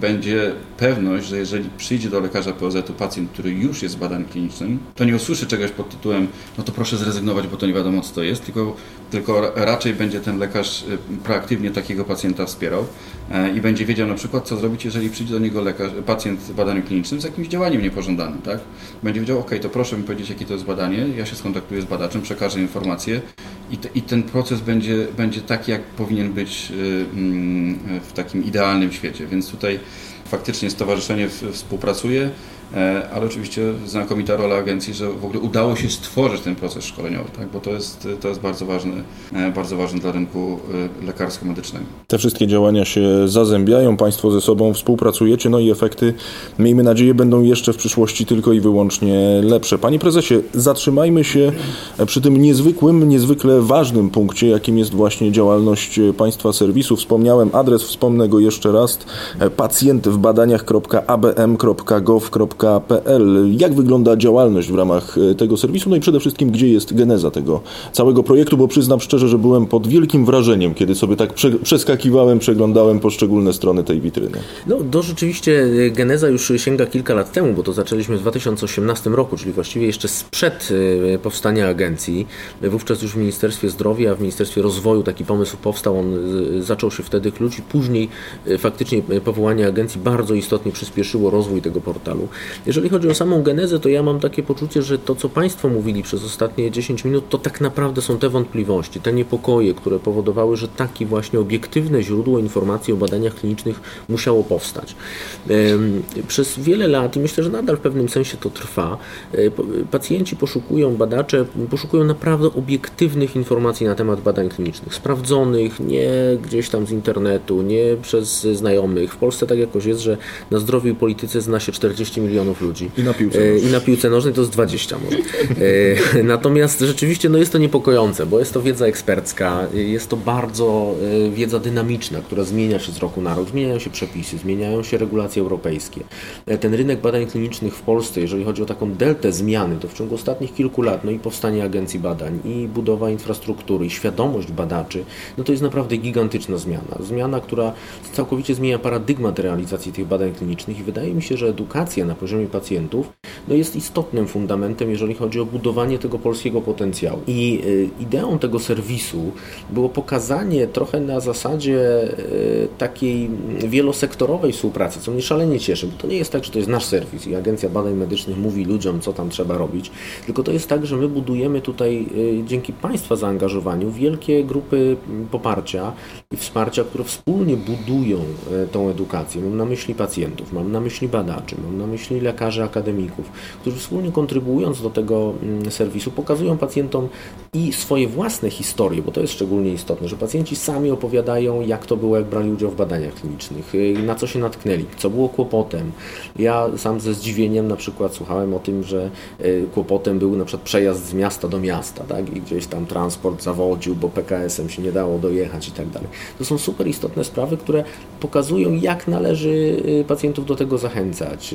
będzie pewność, że jeżeli przyjdzie do lekarza POZ-u pacjent, który już jest w badaniu klinicznym, to nie usłyszy czegoś pod tytułem, no to proszę zrezygnować, bo to nie wiadomo co to jest, tylko, tylko raczej będzie ten lekarz e, proaktywnie takiego pacjenta wspierał e, i będzie wiedział na przykład, co zrobić, jeżeli przyjdzie do niego lekarz, pacjent w badaniu klinicznym z jakimś działaniem niepożądanym, tak? Będzie wiedział, ok, to proszę mi powiedzieć, jakie to jest badanie, ja się skontaktuję z badaczem, przekażę informacje i, i ten proces będzie, będzie taki, jak powinien być mm, w takim idealnym świecie. Więc tutaj faktycznie stowarzyszenie współpracuje. E, ale oczywiście znakomita rola agencji, że w ogóle udało się stworzyć ten proces szkoleniowy, tak? bo to jest, to jest bardzo, ważny, e, bardzo ważne dla rynku e, lekarsko-medycznego. Te wszystkie działania się zazębiają, Państwo ze sobą współpracujecie, no i efekty, miejmy nadzieję, będą jeszcze w przyszłości tylko i wyłącznie lepsze. Panie Prezesie, zatrzymajmy się przy tym niezwykłym, niezwykle ważnym punkcie, jakim jest właśnie działalność Państwa serwisu. Wspomniałem adres, wspomnę go jeszcze raz, pacjent w badaniach.abm.gov.pl jak wygląda działalność w ramach e, tego serwisu? No i przede wszystkim, gdzie jest geneza tego całego projektu, bo przyznam szczerze, że byłem pod wielkim wrażeniem, kiedy sobie tak prze przeskakiwałem, przeglądałem poszczególne strony tej witryny. No, to rzeczywiście e, geneza już sięga kilka lat temu, bo to zaczęliśmy w 2018 roku, czyli właściwie jeszcze sprzed e, powstania agencji. Wówczas już w Ministerstwie Zdrowia, w Ministerstwie Rozwoju taki pomysł powstał, on zaczął się wtedy klucz i później faktycznie powołanie agencji bardzo istotnie przyspieszyło rozwój tego portalu. Jeżeli chodzi o samą genezę, to ja mam takie poczucie, że to, co Państwo mówili przez ostatnie 10 minut, to tak naprawdę są te wątpliwości, te niepokoje, które powodowały, że takie właśnie obiektywne źródło informacji o badaniach klinicznych musiało powstać. Przez wiele lat, i myślę, że nadal w pewnym sensie to trwa, e, pacjenci poszukują, badacze poszukują naprawdę obiektywnych informacji na temat badań klinicznych, sprawdzonych, nie gdzieś tam z internetu, nie przez znajomych. W Polsce tak jakoś jest, że na zdrowiu i polityce zna się 40 milionów ludzi. I na piłce nożnej. I na piłce nożnej to jest 20 może. E, natomiast rzeczywiście no jest to niepokojące, bo jest to wiedza ekspercka, jest to bardzo e, wiedza dynamiczna, która zmienia się z roku na rok. Zmieniają się przepisy, zmieniają się regulacje europejskie. E, ten rynek badań klinicznych w Polsce, jeżeli chodzi o taką deltę zmiany, to w ciągu ostatnich kilku lat, no i powstanie agencji badań, i budowa infrastruktury, i świadomość badaczy, no to jest naprawdę gigantyczna zmiana. Zmiana, która całkowicie zmienia paradygmat realizacji tych badań klinicznych i wydaje mi się, że edukacja na poziomie pacjentów no jest istotnym fundamentem, jeżeli chodzi o budowanie tego polskiego potencjału. I y, ideą tego serwisu było pokazanie trochę na zasadzie y, takiej wielosektorowej współpracy, co mnie szalenie cieszy, bo to nie jest tak, że to jest nasz serwis i Agencja Badań Medycznych mówi ludziom, co tam trzeba robić, tylko to jest tak, że my budujemy tutaj y, dzięki Państwa zaangażowaniu wielkie grupy poparcia i wsparcia, które wspólnie budują tą edukację. Mam na myśli pacjentów, mam na myśli badaczy, mam na myśli lekarzy akademików, którzy wspólnie kontrybuując do tego mm, serwisu pokazują pacjentom i swoje własne historie, bo to jest szczególnie istotne, że pacjenci sami opowiadają, jak to było, jak brali udział w badaniach klinicznych, y, na co się natknęli, co było kłopotem. Ja sam ze zdziwieniem na przykład słuchałem o tym, że y, kłopotem był na przykład przejazd z miasta do miasta, tak? i gdzieś tam transport zawodził, bo PKS-em się nie dało dojechać i tak dalej. To są super istotne sprawy, które pokazują, jak należy y, pacjentów do tego zachęcać.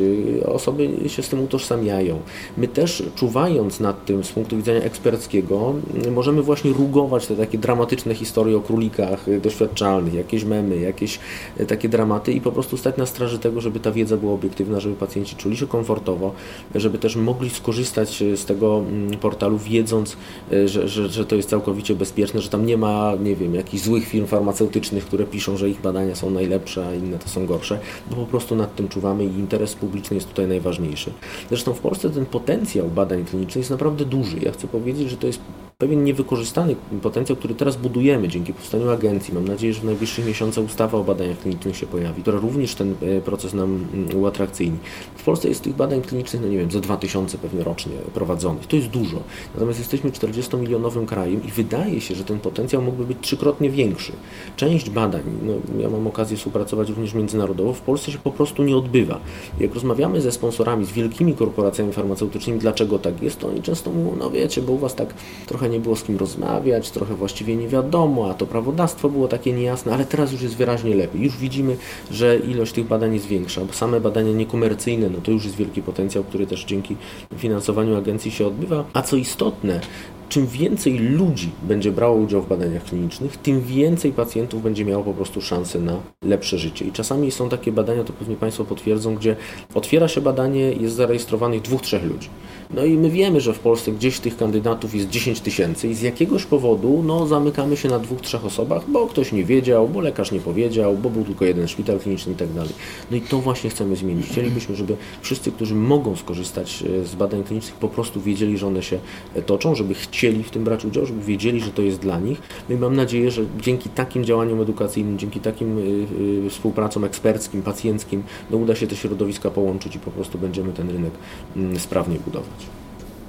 Osoby się z tym utożsamiają. My też czuwając nad tym z punktu widzenia eksperckiego, możemy właśnie rugować te takie dramatyczne historie o królikach doświadczalnych, jakieś memy, jakieś e, takie dramaty i po prostu stać na straży tego, żeby ta wiedza była obiektywna, żeby pacjenci czuli się komfortowo, żeby też mogli skorzystać e, z tego mm, portalu, wiedząc, że, że, że to jest całkowicie bezpieczne, że tam nie ma, nie wiem, jakichś złych firm farmaceutycznych, które piszą, że ich badania są najlepsze, a inne to są gorsze, bo po prostu nad tym czuwamy i interes publiczny jest tutaj najważniejszy. Zresztą w Polsce ten potencjał badań klinicznych jest naprawdę duży. Ja chcę powiedzieć, że to jest pewien niewykorzystany potencjał, który teraz budujemy dzięki powstaniu agencji. Mam nadzieję, że w najbliższych miesiącach ustawa o badaniach klinicznych się pojawi, która również ten e, proces nam mm, uatrakcyjni. W Polsce jest tych badań klinicznych, no nie wiem, za 2000 pewnie rocznie prowadzonych. To jest dużo. Natomiast jesteśmy 40-milionowym krajem i wydaje się, że ten potencjał mógłby być trzykrotnie większy. Część badań, no, ja mam okazję współpracować również międzynarodowo, w Polsce się po prostu nie odbywa. Jak rozmawiamy ze sponsorami, z wielkimi korporacjami farmaceutycznymi, dlaczego tak jest, to oni często mówią, no wiecie, bo u Was tak trochę trochę nie było z kim rozmawiać, trochę właściwie nie wiadomo, a to prawodawstwo było takie niejasne, ale teraz już jest wyraźnie lepiej. Już widzimy, że ilość tych badań jest większa. Same badania niekomercyjne, no to już jest wielki potencjał, który też dzięki finansowaniu agencji się odbywa. A co istotne, czym więcej ludzi będzie brało udział w badaniach klinicznych, tym więcej pacjentów będzie miało po prostu szansę na lepsze życie. I czasami są takie badania, to pewnie Państwo potwierdzą, gdzie otwiera się badanie, jest zarejestrowanych dwóch, trzech ludzi. No i my wiemy, że w Polsce gdzieś tych kandydatów jest 10 tysięcy i z jakiegoś powodu no, zamykamy się na dwóch, trzech osobach, bo ktoś nie wiedział, bo lekarz nie powiedział, bo był tylko jeden szpital kliniczny i tak dalej. No i to właśnie chcemy zmienić. Chcielibyśmy, żeby wszyscy, którzy mogą skorzystać e, z badań klinicznych, po prostu wiedzieli, że one się e, toczą, żeby chcieli w tym brać udział, żeby wiedzieli, że to jest dla nich. No i mam nadzieję, że dzięki takim działaniom edukacyjnym, dzięki takim y, współpracom eksperckim, pacjenckim, no uda się te środowiska połączyć i po prostu będziemy ten rynek y, sprawniej budować.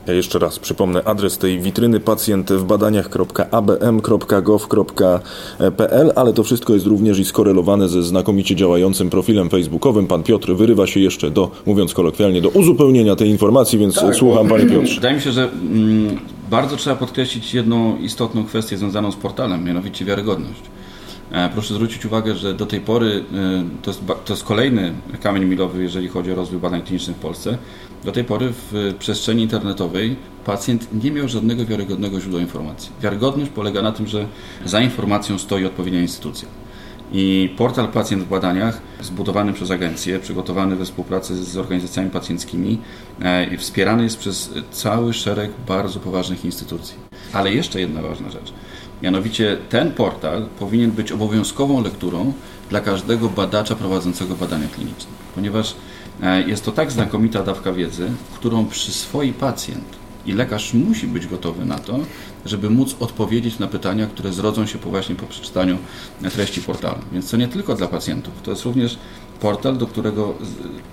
Ja jeszcze raz przypomnę adres tej witryny pacjent w badaniach.abm.gov.pl, ale to wszystko jest również i skorelowane ze znakomicie działającym profilem facebookowym. Pan Piotr wyrywa się jeszcze do, mówiąc kolokwialnie, do uzupełnienia tej informacji, więc tak, słucham Panie Piotrze. Wydaje mi się, że mm, bardzo trzeba podkreślić jedną istotną kwestię związaną z portalem, mianowicie wiarygodność. E, proszę zwrócić uwagę, że do tej pory e, to jest, to jest kolejny kamień milowy, jeżeli chodzi o rozwój badań klinicznych w Polsce. Do tej pory w przestrzeni internetowej pacjent nie miał żadnego wiarygodnego źródła informacji. Wiarygodność polega na tym, że za informacją stoi odpowiednia instytucja. I portal Pacjent w Badaniach, zbudowany przez agencję, przygotowany we współpracy z organizacjami pacjenckimi, e, wspierany jest przez cały szereg bardzo poważnych instytucji. Ale jeszcze jedna ważna rzecz. Mianowicie ten portal powinien być obowiązkową lekturą dla każdego badacza prowadzącego badania kliniczne, ponieważ e, jest to tak znakomita dawka wiedzy, którą przyswoi pacjent i lekarz musi być gotowy na to, żeby móc odpowiedzieć na pytania, które zrodzą się po właśnie po przeczytaniu treści portalu. Więc to nie tylko dla pacjentów, to jest również portal, do którego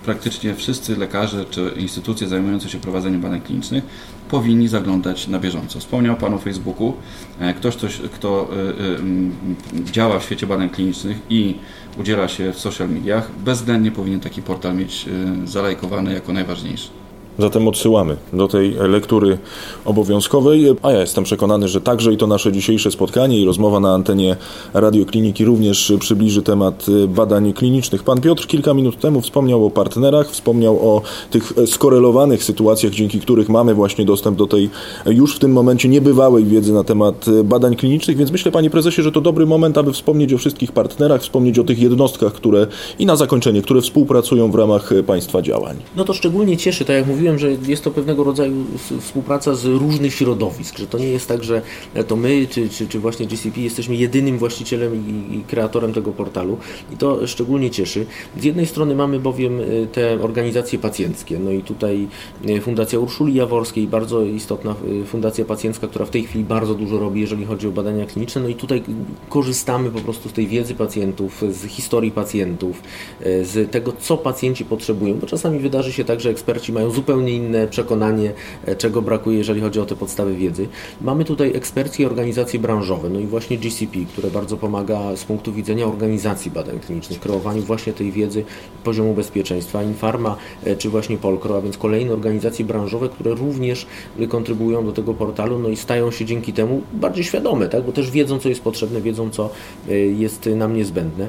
praktycznie wszyscy lekarze czy instytucje zajmujące się prowadzeniem badań klinicznych powinni zaglądać na bieżąco. Wspomniał Pan o Facebooku. E, ktoś, ktoś kto e, e, działa w świecie badań klinicznych i udziela się w social mediach, bezwzględnie powinien taki portal mieć zalajkowany jako najważniejszy. Zatem odsyłamy do tej lektury obowiązkowej, a ja jestem przekonany, że także i to nasze dzisiejsze spotkanie i rozmowa na antenie radiokliniki również przybliży temat badań klinicznych. Pan Piotr kilka minut temu wspomniał o partnerach, wspomniał o tych skorelowanych sytuacjach, dzięki których mamy właśnie dostęp do tej już w tym momencie niebywałej wiedzy na temat badań klinicznych, więc myślę, panie prezesie, że to dobry moment, aby wspomnieć o wszystkich partnerach, wspomnieć o tych jednostkach, które i na zakończenie, które współpracują w ramach państwa działań. No to szczególnie cieszy, tak jak mówiłem, mówiłem, że jest to pewnego rodzaju współpraca z różnych środowisk, że to nie jest tak, że to my, czy, czy, czy właśnie GCP jesteśmy jedynym właścicielem i, i kreatorem tego portalu i to szczególnie cieszy. Z jednej strony mamy bowiem e, te organizacje pacjenckie, no i tutaj e, Fundacja Urszuli Jaworskiej, bardzo istotna e, fundacja pacjencka, która w tej chwili bardzo dużo robi, jeżeli chodzi o badania kliniczne, no i tutaj korzystamy po prostu z tej wiedzy pacjentów, z historii pacjentów, z tego, co pacjenci potrzebują, bo czasami wydarzy się tak, że eksperci mają zupełnie zupełnie inne przekonanie, czego brakuje, jeżeli chodzi o te podstawy wiedzy. Mamy tutaj eksperckie organizacje branżowe, no i właśnie GCP, które bardzo pomaga z punktu widzenia organizacji badań klinicznych, kreowaniu właśnie tej wiedzy poziomu bezpieczeństwa, Infarma czy właśnie Polkro, a więc kolejne organizacje branżowe, które również kontrybują do tego portalu, no i stają się dzięki temu bardziej świadome, tak? bo też wiedzą, co jest potrzebne, wiedzą, co jest nam niezbędne.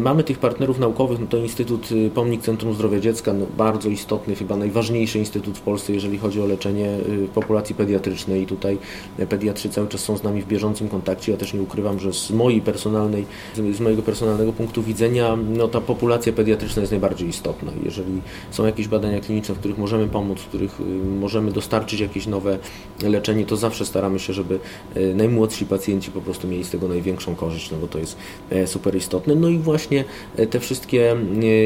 Mamy tych partnerów naukowych, no to Instytut Pomnik Centrum Zdrowia Dziecka, no bardzo istotny, chyba najważniejszy instytut w Polsce, jeżeli chodzi o leczenie populacji pediatrycznej i tutaj pediatrzy cały czas są z nami w bieżącym kontakcie. Ja też nie ukrywam, że z mojej personalnej, z mojego personalnego punktu widzenia, no ta populacja pediatryczna jest najbardziej istotna. Jeżeli są jakieś badania kliniczne, w których możemy pomóc, w których możemy dostarczyć jakieś nowe leczenie, to zawsze staramy się, żeby najmłodsi pacjenci po prostu mieli z tego największą korzyść, no bo to jest super istotne. No i właśnie te wszystkie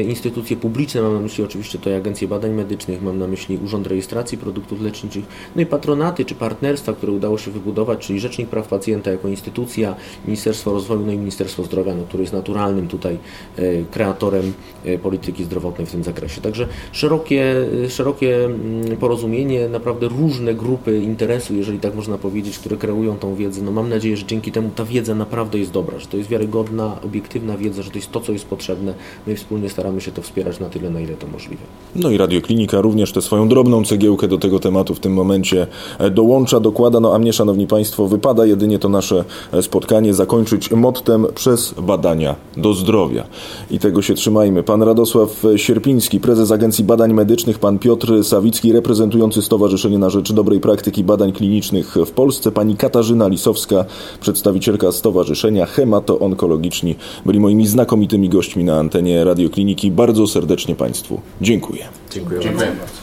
instytucje publiczne, mam na myśli oczywiście to Agencje Badań Medycznych, mam na myśli Urząd Rejestracji Produktów Leczniczych, no i patronaty czy partnerstwa, które udało się wybudować, czyli Rzecznik Praw Pacjenta jako instytucja, Ministerstwo Rozwoju, no i Ministerstwo Zdrowia, no, które jest naturalnym tutaj kreatorem polityki zdrowotnej w tym zakresie. Także szerokie, szerokie mm, porozumienie, naprawdę różne grupy interesu, jeżeli tak można powiedzieć, które kreują tą wiedzę. No mam nadzieję, że dzięki temu ta wiedza naprawdę jest dobra, że to jest wiarygodna, obiektywna wiedza, że to jest to, co jest potrzebne. My wspólnie staramy się to wspierać na tyle, na ile to możliwe. No i Radioklinika również tę swoją drobną cegiełkę do tego tematu w tym momencie e, dołącza, dokłada. No a mnie, Szanowni Państwo, wypada jedynie to nasze e, spotkanie zakończyć mottem przez badania do zdrowia. I tego się trzymajmy. Pan Radosław Sierpiński, prezes Agencji Badań Medycznych, pan Piotr Sawicki, reprezentujący Stowarzyszenie na Rzecz Dobrej Praktyki Badań Klinicznych w Polsce, pani Katarzyna Lisowska, przedstawicielka Stowarzyszenia Hemato-Onkologiczni, byli moimi znakomitymi gośćmi na antenie Radiokliniki. Bardzo serdecznie Państwu dziękuję. Dziękuję, Dziękuję bardzo.